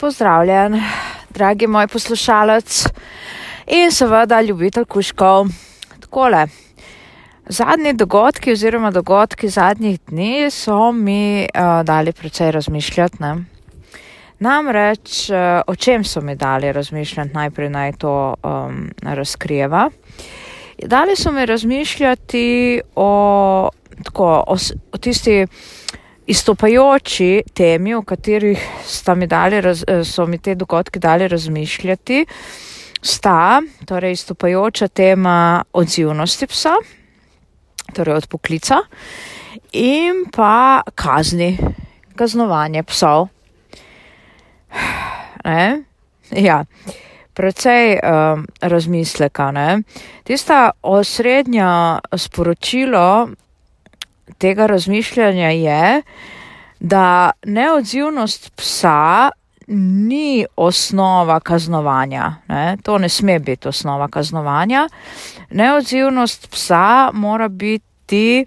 Pozdravljen, dragi moj poslušalec in seveda ljubitelj kuškov. Takole, zadnji dogodki oziroma dogodki zadnjih dni so mi uh, dali precej razmišljati. Ne? Namreč, uh, o čem so mi dali razmišljati, najprej naj to um, razkrijeva. Dali so mi razmišljati o, tako, o, o tisti izstopajoči temi, o katerih dali, so mi te dogodki dali razmišljati, sta torej izstopajoča tema odzivnosti psa, torej od poklica, in pa kazni, kaznovanje psov. Ne? Ja, precej um, razmisleka. Ne? Tista osrednja sporočilo tega razmišljanja je, da neodzivnost psa ni osnova kaznovanja. Ne? To ne sme biti osnova kaznovanja. Neodzivnost psa mora biti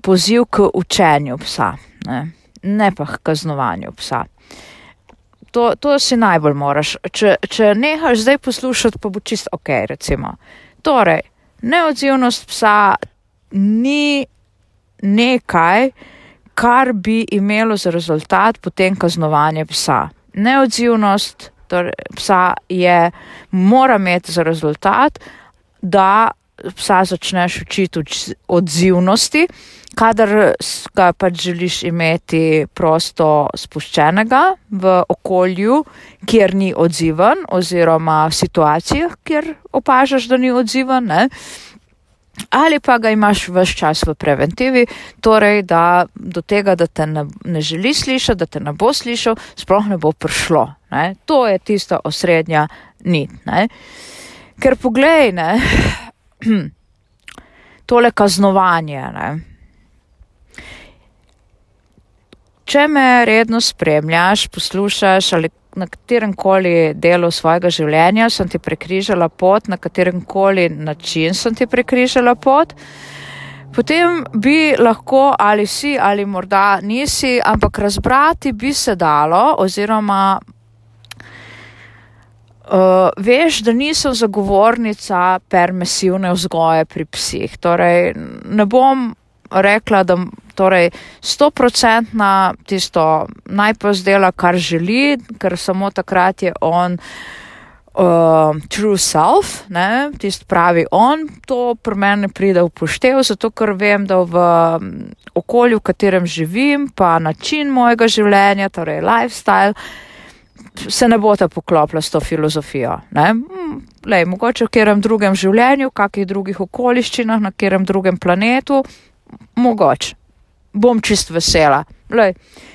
poziv k učenju psa, ne, ne pa k kaznovanju psa. To, to si najbolj moraš. Če, če nehaš zdaj poslušati, pa bo čist ok, recimo. Torej, neodzivnost psa ni nekaj, kar bi imelo za rezultat potem kaznovanje psa. Neodzivnost torej, psa je, mora imeti za rezultat, da psa začneš učiti odzivnosti, kadar ga pač želiš imeti prosto spuščenega v okolju, kjer ni odziven oziroma v situacijah, kjer opažaš, da ni odziven. Ne? Ali pa ga imaš vse čas v preventivi, torej da do tega, da te ne, ne želi slišati, da te ne bo slišal, sploh ne bo prišlo. Ne? To je tista osrednja nit. Ne? Ker poglej, ne, tole kaznovanje. Ne? Če me redno spremljaš, poslušaš ali na katerem koli delu svojega življenja sem ti prekrižala pot, na katerem koli način sem ti prekrižala pot, potem bi lahko ali si ali morda nisi, ampak razbrati bi se dalo oziroma uh, veš, da nisem zagovornica permisivne vzgoje pri psih. Torej, ne bom rekla, da torej stoprocentna tisto najpozdela, kar želi, ker samo takrat je on uh, true self, ne, tist pravi on, to pri meni pride v poštev, zato ker vem, da v okolju, v katerem živim, pa način mojega življenja, torej lifestyle, se ne bo ta poklopila s to filozofijo. Ne. Lej, mogoče v katerem drugem življenju, v kakih drugih okoliščinah, na katerem drugem planetu, mogoče. Bom čist vesela. Lej,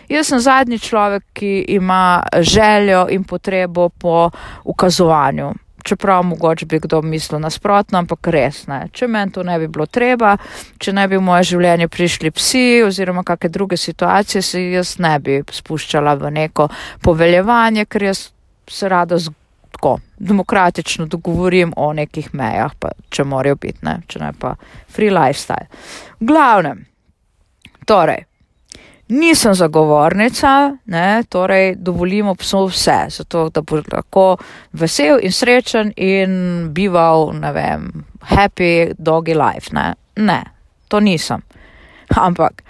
jaz sem zadnji človek, ki ima željo in potrebo po ukazovanju. Čeprav mogoče bi kdo mislil nasprotno, ampak res ne. Če meni to ne bi bilo treba, če ne bi v moje življenje prišli psi oziroma kakšne druge situacije, se jaz ne bi spuščala v neko poveljevanje, ker jaz se rada tako demokratično dogovorim o nekih mejah, pa če morajo biti, ne, če ne pa free lifestyle. V glavnem, torej, nisem zagovornica, ne, torej dovolimo psu vse, zato da bo lahko vesel in srečen in bival, ne vem, happy doggy life, ne, ne, to nisem. Ampak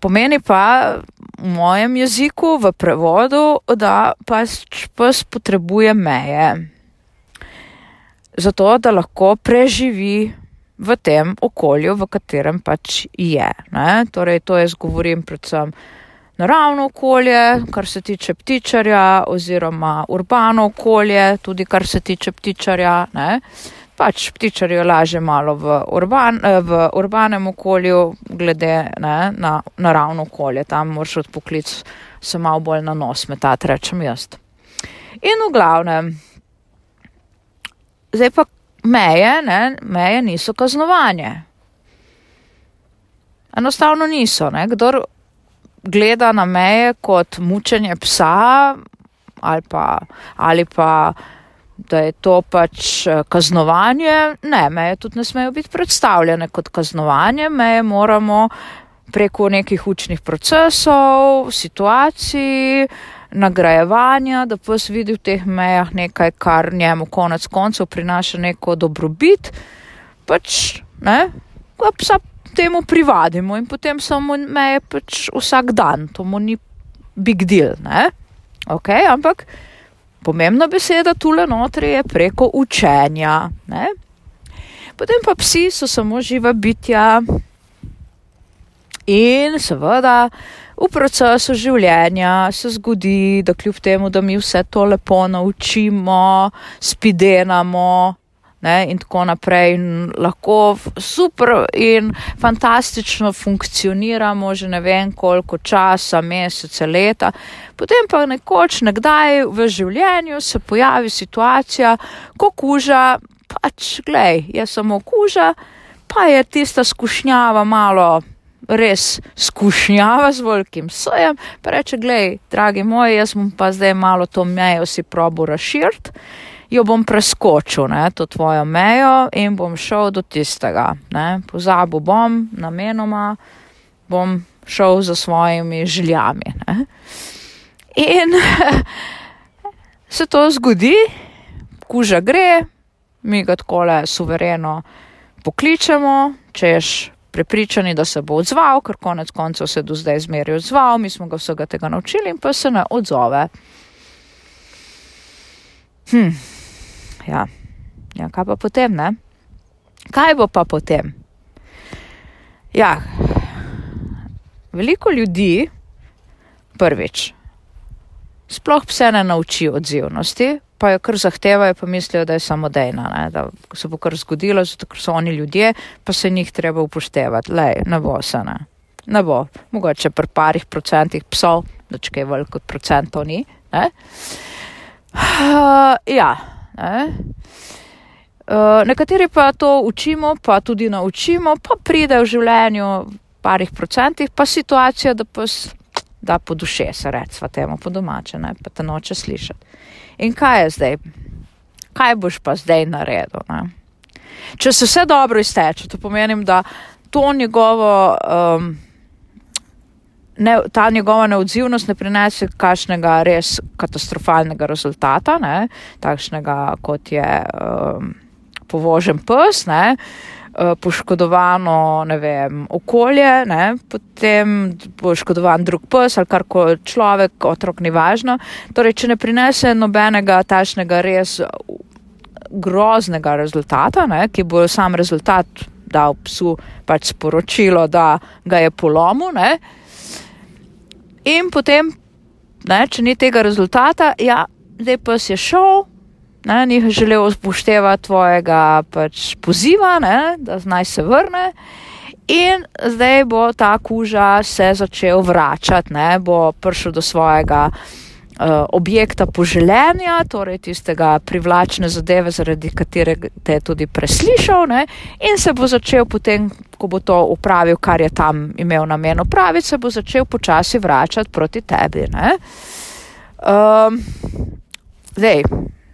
pomeni pa v mojem jeziku, v prevodu, da pač pes potrebuje meje. Zato, da lahko preživi v tem okolju, v katerem pač je. Ne? Torej, to jaz govorim predvsem naravno okolje, kar se tiče ptičarja, oziroma urbano okolje, tudi kar se tiče ptičarja. Ne? pač ptičarjo laže malo v, urban, eh, v urbanem okolju, glede ne, na naravno okolje. Tam moraš odpoklic se malo bolj na nos metati, rečem jaz. In v glavnem, zdaj pa meje, ne, meje niso kaznovanje. Enostavno niso. Ne. Kdor gleda na meje kot mučenje psa ali pa, ali pa da je to pač eh, kaznovanje. Ne, meje tudi ne smejo biti predstavljene kot kaznovanje, meje moramo preko nekih učnih procesov, situacij, nagrajevanja, da pes vidi v teh mejah nekaj, kar njemu konec koncev prinaša neko dobrobit, pač ne, ko psa temu privadimo in potem samo meje pač vsak dan, to mu ni big deal, ne, ok, ampak pomembna beseda tule notri je preko učenja, ne. Potem pa psi so samo živa bitja. In seveda v procesu življenja se zgodi, da kljub temu, da mi vse to lepo naučimo, spidenamo. Ne, in tako naprej, in lahko super in fantastično funkcioniramo, že ne vem koliko časa, mesece, leta. Potem pa nekoč, nekdaj v življenju se pojavi situacija, ko kuža, pač, glej, je samo kuža, pa je tista skušnjava malo res skušnjava z velikim sojem, pa reče, gledaj, dragi moj, jaz bom pa zdaj malo to mejo si probo razširt, jo bom preskočil, ne, to tvojo mejo in bom šel do tistega, ne, pozabil bom namenoma, bom šel za svojimi željami, ne. In se to zgodi, kuža gre, mi ga takole suvereno pokličemo, češ prepričani, da se bo odzval, ker konec koncev se do zdaj zmeri odzval, mi smo ga vsega tega naučili in pa se ne odzove. Hm, ja. ja, kaj pa potem, ne? Kaj bo pa potem? Ja, veliko ljudi, prvič, sploh pse ne nauči odzivnosti, pa jo kar zahtevajo, pa mislijo, da je samodejna, ne? da se bo kar zgodilo, zato ker so oni ljudje, pa se njih treba upoštevati. Lej, ne bo se ne. Ne bo, mogoče pri parih procentih psov, da če kaj veliko procentov ni. Ne? Uh, ja, ne? Uh, nekateri pa to učimo, pa tudi naučimo, pa pride v življenju parih procentih, pa situacija, da pa da po duše se recimo temu po domače, ne? pa te noče slišati. In kaj je zdaj? Kaj boš pa zdaj naredil? Ne? Če se vse dobro izteče, to pomeni, da to njegovo, um, ne, ta njegova neodzivnost ne prinese kakšnega res katastrofalnega rezultata, ne? takšnega kot je um, povožen pes. Ne? Eh, poškodovano vem, okolje, ne, potem poškodovan drug pes ali kar koli človek, otrok ni važno. Torej, če ne prinese nobenega tašnega res groznega rezultata, ne, ki bo sam rezultat dal psu pač sporočilo, da ga je polomil, ne, in potem, ne, če ni tega rezultata, ja, zdaj pes je šel, ne, ni želel upoštevati tvojega pač poziva, ne, da naj se vrne. In zdaj bo ta kuža se začel vračati, ne, bo prišel do svojega uh, objekta poželenja, torej tistega privlačne zadeve, zaradi katerega te je tudi preslišal, ne, in se bo začel potem, ko bo to upravil, kar je tam imel namen upraviti, se bo začel počasi vračati proti tebi. Um, zdaj,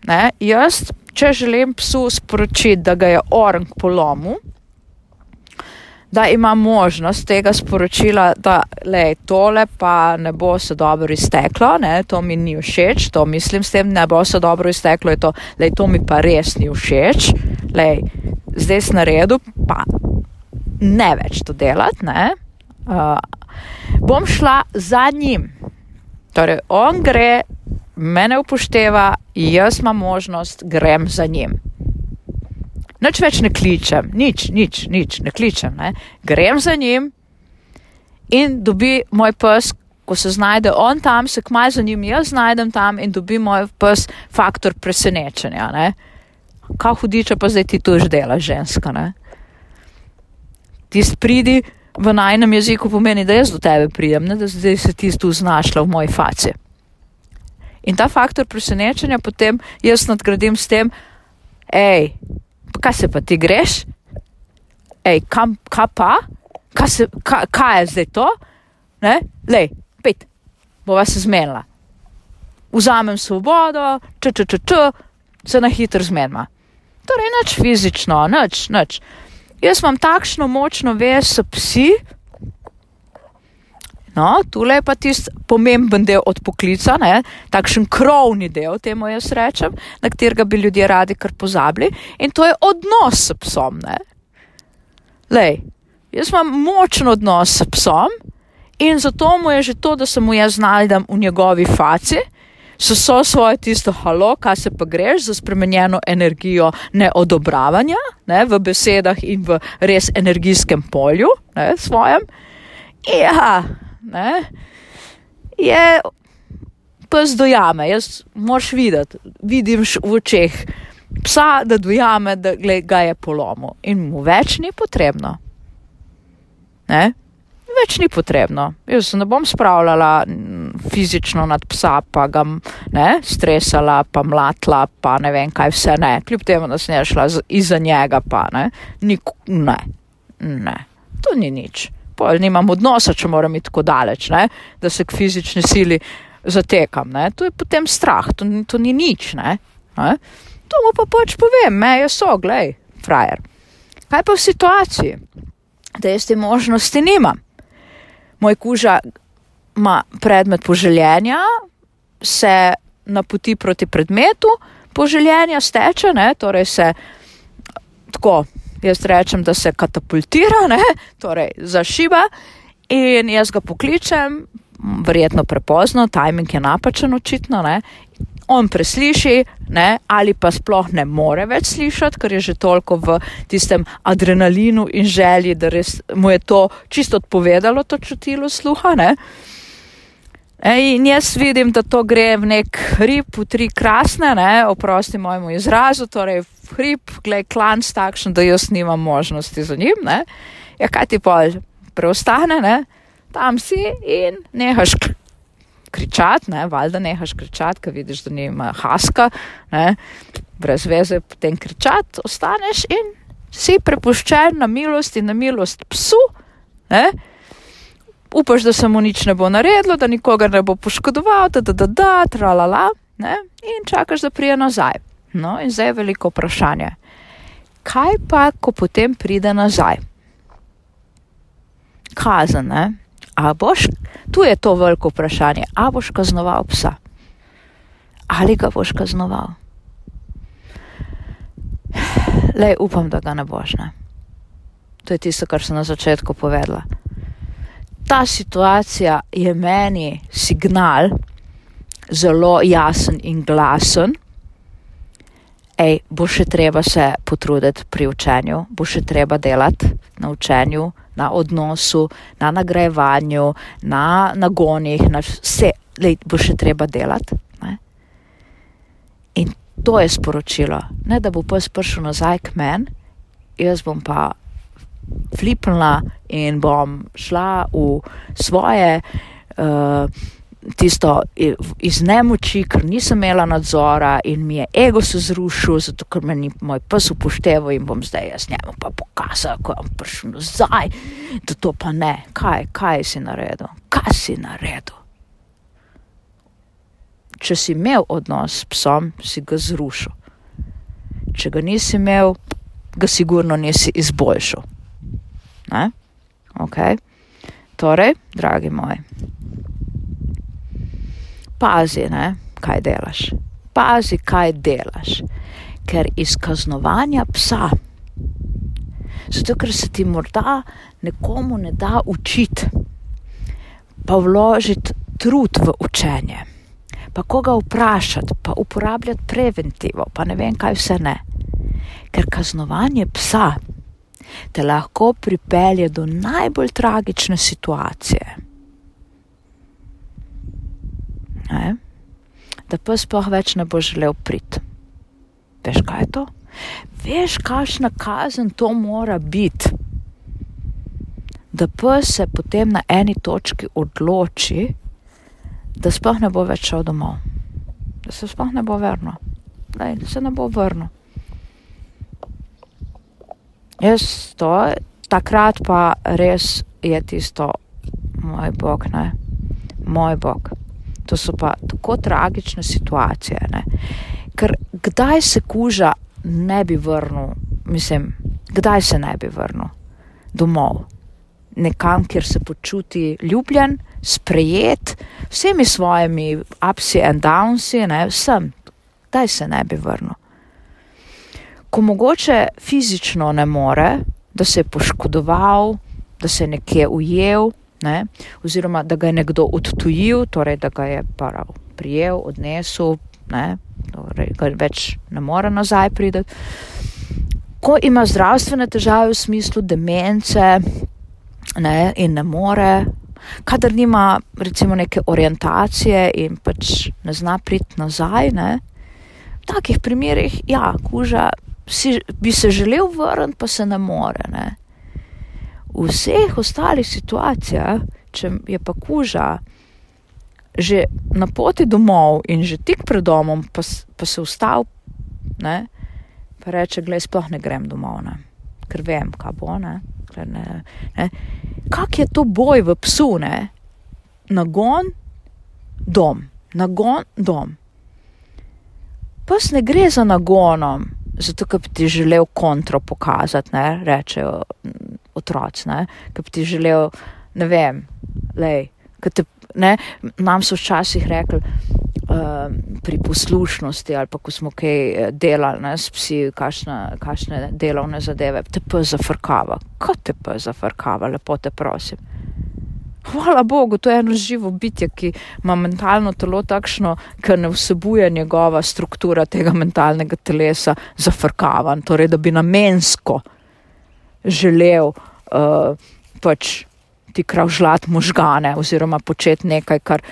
Ne? Jaz, če želim psu sporočiti, da ga je orang polomu, da ima možnost tega sporočila, da le tole pa ne bo se dobro izteklo, ne? to mi ni všeč, to mislim s tem, ne bo se dobro izteklo, je to, le to mi pa res ni všeč, le zdaj s naredu pa ne več to delati, ne. Uh, bom šla za njim. Torej, on gre mene upošteva, jaz imam možnost, grem za njim. Nič več ne kličem, nič, nič, nič ne kličem. Ne? Grem za njim in dobi moj pes, ko se znajde on tam, se kmaj za njim jaz znajdem tam in dobi moj pes faktor presenečenja. Ne? Kaj hudiče pa zdaj ti to že dela, ženska? Ne? Ti spridi v najnem jeziku pomeni, da jaz do tebe pridem, ne da zdaj se ti tu znašla v moji faci. In ta faktor presenečenja potem jaz nadgradim s tem, hej, kaj se pa ti greš? Hej, kam, kaj pa? Kaj, se, kaj, kaj je zdaj to? Ne, lej, pet, bova se zmenila. Vzamem svobodo, če, če, če, če, se na hitro zmenima. Torej, nič fizično, nič, nič. Jaz imam takšno močno vez s psi, No, tule je pa tisti pomemben del od poklica, ne? takšen krovni del, temu jaz rečem, na katerega bi ljudje radi kar pozabili, in to je odnos s psom. Ne? Lej, jaz imam močen odnos s psom in zato mu je že to, da se mu jaz znajdem v njegovi faci, so so svoje tisto halo, kaj se pa greš za spremenjeno energijo neodobravanja, ne, v besedah in v res energijskem polju, ne, svojem. Ja, ne, je pes dojame, jaz moš videti, vidim v očeh psa, da dojame, da ga je polomil in mu več ni potrebno. Ne? Več ni potrebno. Jaz ne bom spravljala fizično nad psa, pa ga ne, stresala, pa mlatla, pa ne vem kaj vse ne. Kljub temu, da sem šla iza njega, pa ne. Nik, ne, ne, to ni nič pol nimam odnosa, če moram iti tako daleč, ne? da se k fizični sili zatekam. Ne? To je potem strah, to, to ni nič. Ne? Ne? To mu pa pač povem, meje so, glej, frajer. Kaj pa v situaciji, da jaz te možnosti nimam? Moj kuža ima predmet poželjenja, se napoti proti predmetu poželjenja, steče, ne? torej se tako jaz rečem, da se katapultira, ne? torej zašiba in jaz ga pokličem, verjetno prepozno, tajming je napačen očitno, ne? on presliši ne? ali pa sploh ne more več slišati, ker je že toliko v tistem adrenalinu in želji, da res mu je to čisto odpovedalo, to čutilo sluha. Ne? In jaz vidim, da to gre v nek hrib, v tri krasne, ne, oprosti mojemu izrazu, torej hrib, glej, klanc takšen, da jaz nimam možnosti za njim, ne. Ja, kaj ti pol preostane, ne, tam si in nehaš kričati, ne, valjda nehaš kričati, ker vidiš, da nima haska, ne, brez veze potem kričati, ostaneš in si prepuščen na milost in na milost psu, ne upaš, da se mu nič ne bo naredilo, da nikogar ne bo poškodoval, da da da da, tralala, ne, in čakaš, da prije nazaj. No, in zdaj je veliko vprašanje. Kaj pa, ko potem pride nazaj? Kazen, ne? A boš, tu je to veliko vprašanje, a boš kaznoval psa? Ali ga boš kaznoval? Le, upam, da ga ne boš, ne? To je tisto, kar sem na začetku povedala ta situacija je meni signal, zelo jasen in glasen. Ej, bo še treba se potruditi pri učenju, bo še treba delati na učenju, na odnosu, na nagrajevanju, na nagonih, na vse, lej, bo še treba delati. Ne? In to je sporočilo, ne da bo pes prišel nazaj k meni, jaz bom pa flipnila in bom šla v svoje, uh, tisto iz nemoči, ker nisem imela nadzora in mi je ego se zrušil, zato ker me ni moj pes upošteval in bom zdaj jaz njemu pa pokazala, ko bom prišel nazaj, da to pa ne. Kaj, kaj si naredil? Kaj si naredil? Če si imel odnos s psom, si ga zrušil. Če ga nisi imel, ga sigurno nisi izboljšal. Ne? Ok. Torej, dragi moji, pazi, ne, kaj delaš. Pazi, kaj delaš. Ker iz kaznovanja psa, zato ker se ti morda nekomu ne da učiti, pa vložiti trud v učenje, pa koga vprašati, pa uporabljati preventivo, pa ne vem kaj vse ne. Ker kaznovanje psa te lahko pripelje do najbolj tragične situacije. Ne? Da pa sploh več ne bo želel priti. Veš, kaj je to? Veš, kakšna kazen to mora biti. Da pa se potem na eni točki odloči, da sploh ne bo več šel domov, da se sploh ne bo vrnil, da se ne bo vrnil. Jaz to, takrat pa res je tisto, moj bog, ne, moj bog. To so pa tako tragične situacije, ne. Ker kdaj se kuža ne bi vrnil, mislim, kdaj se ne bi vrnil domov, nekam, kjer se počuti ljubljen, sprejet vsemi svojimi upsi in downsi, ne, vsem, daj se ne bi vrnil. Ko mogoče fizično ne more, da se je poškodoval, da se je nekje ujel, ne, oziroma da ga je nekdo odtujil, torej da ga je prav prijel, odnesel, ne, torej ga več ne more nazaj priti. Ko ima zdravstvene težave v smislu demence ne, in ne more, kadar nima recimo neke orientacije in pač ne zna priti nazaj, ne, v takih primerih, ja, kuža si, bi se želel vrniti, pa se ne more. Ne. V vseh ostalih situacijah, če je pa kuža že na poti domov in že tik pred domom, pa, pa se ustav, ne, pa reče, gledaj, sploh ne grem domov, ne, ker vem, kaj bo, ne, ne, ne. Kak je to boj v psu, ne, nagon, dom, nagon, dom. Pes ne gre za nagonom, zato, ker bi ti želel kontro pokazati, ne, rečejo otroci, ki bi ti želel, ne vem, lej, te, ne, nam so včasih rekli uh, pri poslušnosti ali pa ko smo kaj eh, delali ne, s psi, kašne, kašne delovne zadeve, te pa zafrkava. Kaj te pa zafrkava, lepo te prosim. Hvala Bogu, to je eno živo bitje, ki ima mentalno telo takšno, ker ne vsebuje njegova struktura tega mentalnega telesa zafrkavan, torej da bi namensko želel uh, pač ti kravžljati možgane oziroma početi nekaj, kar,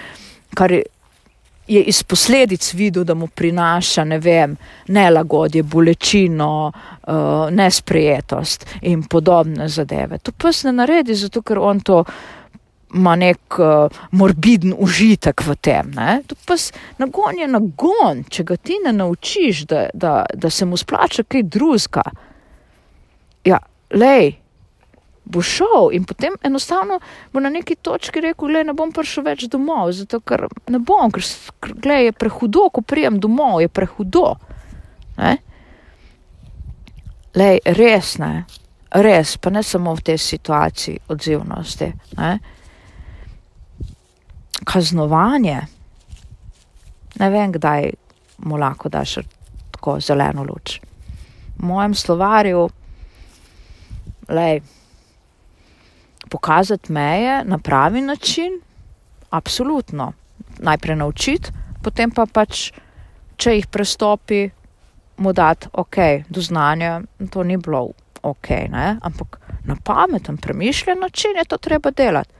kar je iz posledic videl, da mu prinaša, ne vem, nelagodje, bolečino, uh, nesprejetost in podobne zadeve. To pes ne naredi, zato ker on to ima nek uh, morbiden užitek v tem. Ne? To pes nagon je nagon, če ga ti ne naučiš, da, da, da se mu splača kaj drugega. Ja, lej, bo šel in potem enostavno bo na neki točki rekel, da ne bom prišel več domov, zato ker ne bom, ker, ker je prehudo, ko prijem domov, je prehudo. Ne? Lej, res ne, res, pa ne samo v tej situaciji odzivnosti. Ne? Kaznovanje, ne vem, kdaj mu lahko daš tako zeleno luč. V mojem slovarju, lej, pokazati meje na pravi način, absolutno. Najprej naučiti, potem pa pač, če jih prestopi, mu dati, ok, do znanja, to ni bilo ok, ne? ampak na pameten, premišljen način je to treba delati.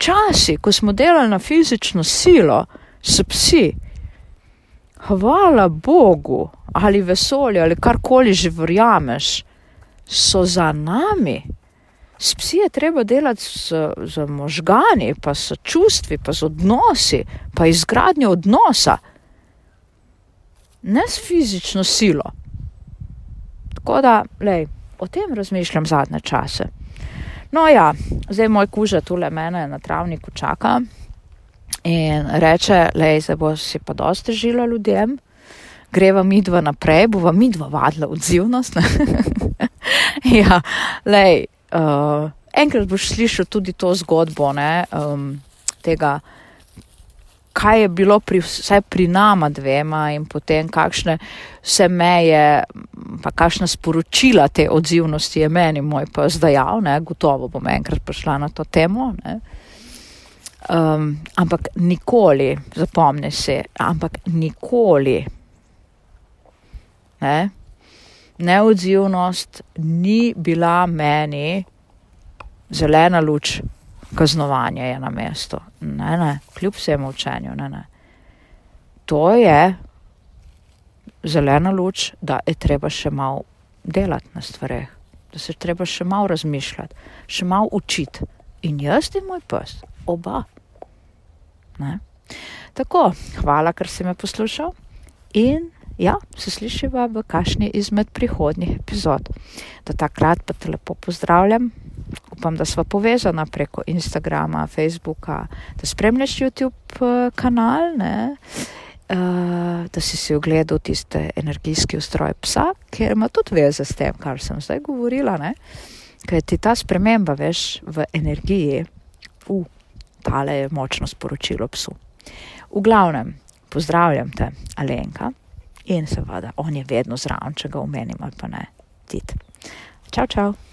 Časi, ko smo delali na fizično silo, s psi, hvala Bogu ali vesolju ali karkoli že verjameš, so za nami. S psi je treba delati z, z možgani, pa s čustvi, pa z odnosi, pa izgradnjo odnosa, ne s fizično silo. Tako da, lej, o tem razmišljam zadnje čase. No, ja, zdaj moj kuža tule mene na travniku čaka in reče, lej, zdaj bo si pa dosti žila ljudem, greva midva naprej, bova midva vadla odzivnost. ja, lej uh, enkrat boš slišal tudi to zgodbo ne, um, tega, kaj je bilo pri, vsaj pri nama dvema in potem kakšne vse meje, pa kakšna sporočila te odzivnosti je meni moj pa zdajal, ne, gotovo bom enkrat prišla na to temo. Um, ampak nikoli, zapomni se, ampak nikoli. Ne, neodzivnost ni bila meni zelena luč, kaznovanje je na mestu. Ne, ne, kljub vsemu učenju, ne, ne. To je zelena luč, da je treba še malo delati na stvareh, da se treba še malo razmišljati, še malo učiti. In jaz in moj pes, oba. Ne. Tako, hvala, ker si me poslušal in ja, se slišiva v kakšni izmed prihodnjih epizod. Do takrat pa te lepo pozdravljam. Upam, da smo povezani preko Instagrama, Facebooka, da spremljaš YouTube eh, kanal, ne? Uh, da si si ogledal tiste energijski ustroj psa, ker ima tudi veze s tem, kar sem zdaj govorila. Ker ti ta sprememba, veš, v energiji, uh, tale je močno sporočilo psu. V glavnem, pozdravljam te, Alenka, in seveda on je vedno zraven, če ga omenim ali pa ne. Tit. Čau, čau.